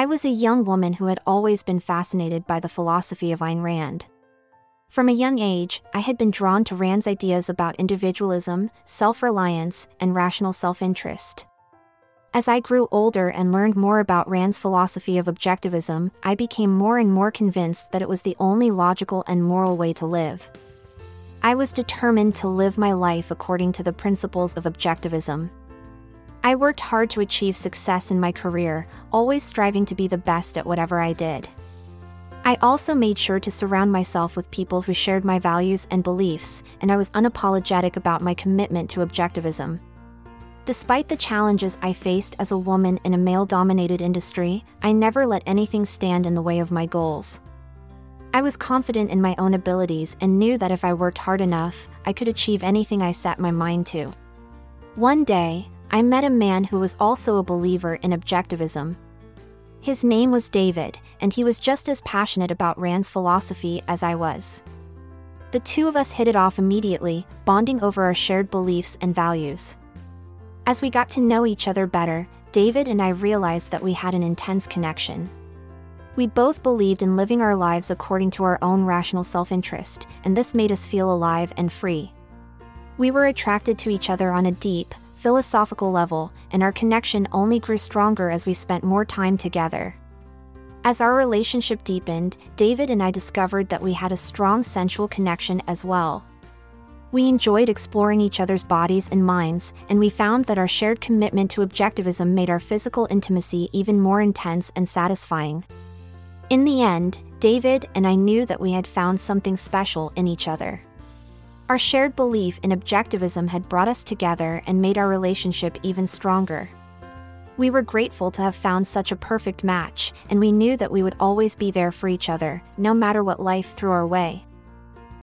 I was a young woman who had always been fascinated by the philosophy of Ayn Rand. From a young age, I had been drawn to Rand's ideas about individualism, self reliance, and rational self interest. As I grew older and learned more about Rand's philosophy of objectivism, I became more and more convinced that it was the only logical and moral way to live. I was determined to live my life according to the principles of objectivism. I worked hard to achieve success in my career, always striving to be the best at whatever I did. I also made sure to surround myself with people who shared my values and beliefs, and I was unapologetic about my commitment to objectivism. Despite the challenges I faced as a woman in a male dominated industry, I never let anything stand in the way of my goals. I was confident in my own abilities and knew that if I worked hard enough, I could achieve anything I set my mind to. One day, I met a man who was also a believer in objectivism. His name was David, and he was just as passionate about Rand's philosophy as I was. The two of us hit it off immediately, bonding over our shared beliefs and values. As we got to know each other better, David and I realized that we had an intense connection. We both believed in living our lives according to our own rational self interest, and this made us feel alive and free. We were attracted to each other on a deep, philosophical level, and our connection only grew stronger as we spent more time together. As our relationship deepened, David and I discovered that we had a strong sensual connection as well. We enjoyed exploring each other's bodies and minds, and we found that our shared commitment to objectivism made our physical intimacy even more intense and satisfying. In the end, David and I knew that we had found something special in each other. Our shared belief in objectivism had brought us together and made our relationship even stronger. We were grateful to have found such a perfect match, and we knew that we would always be there for each other, no matter what life threw our way.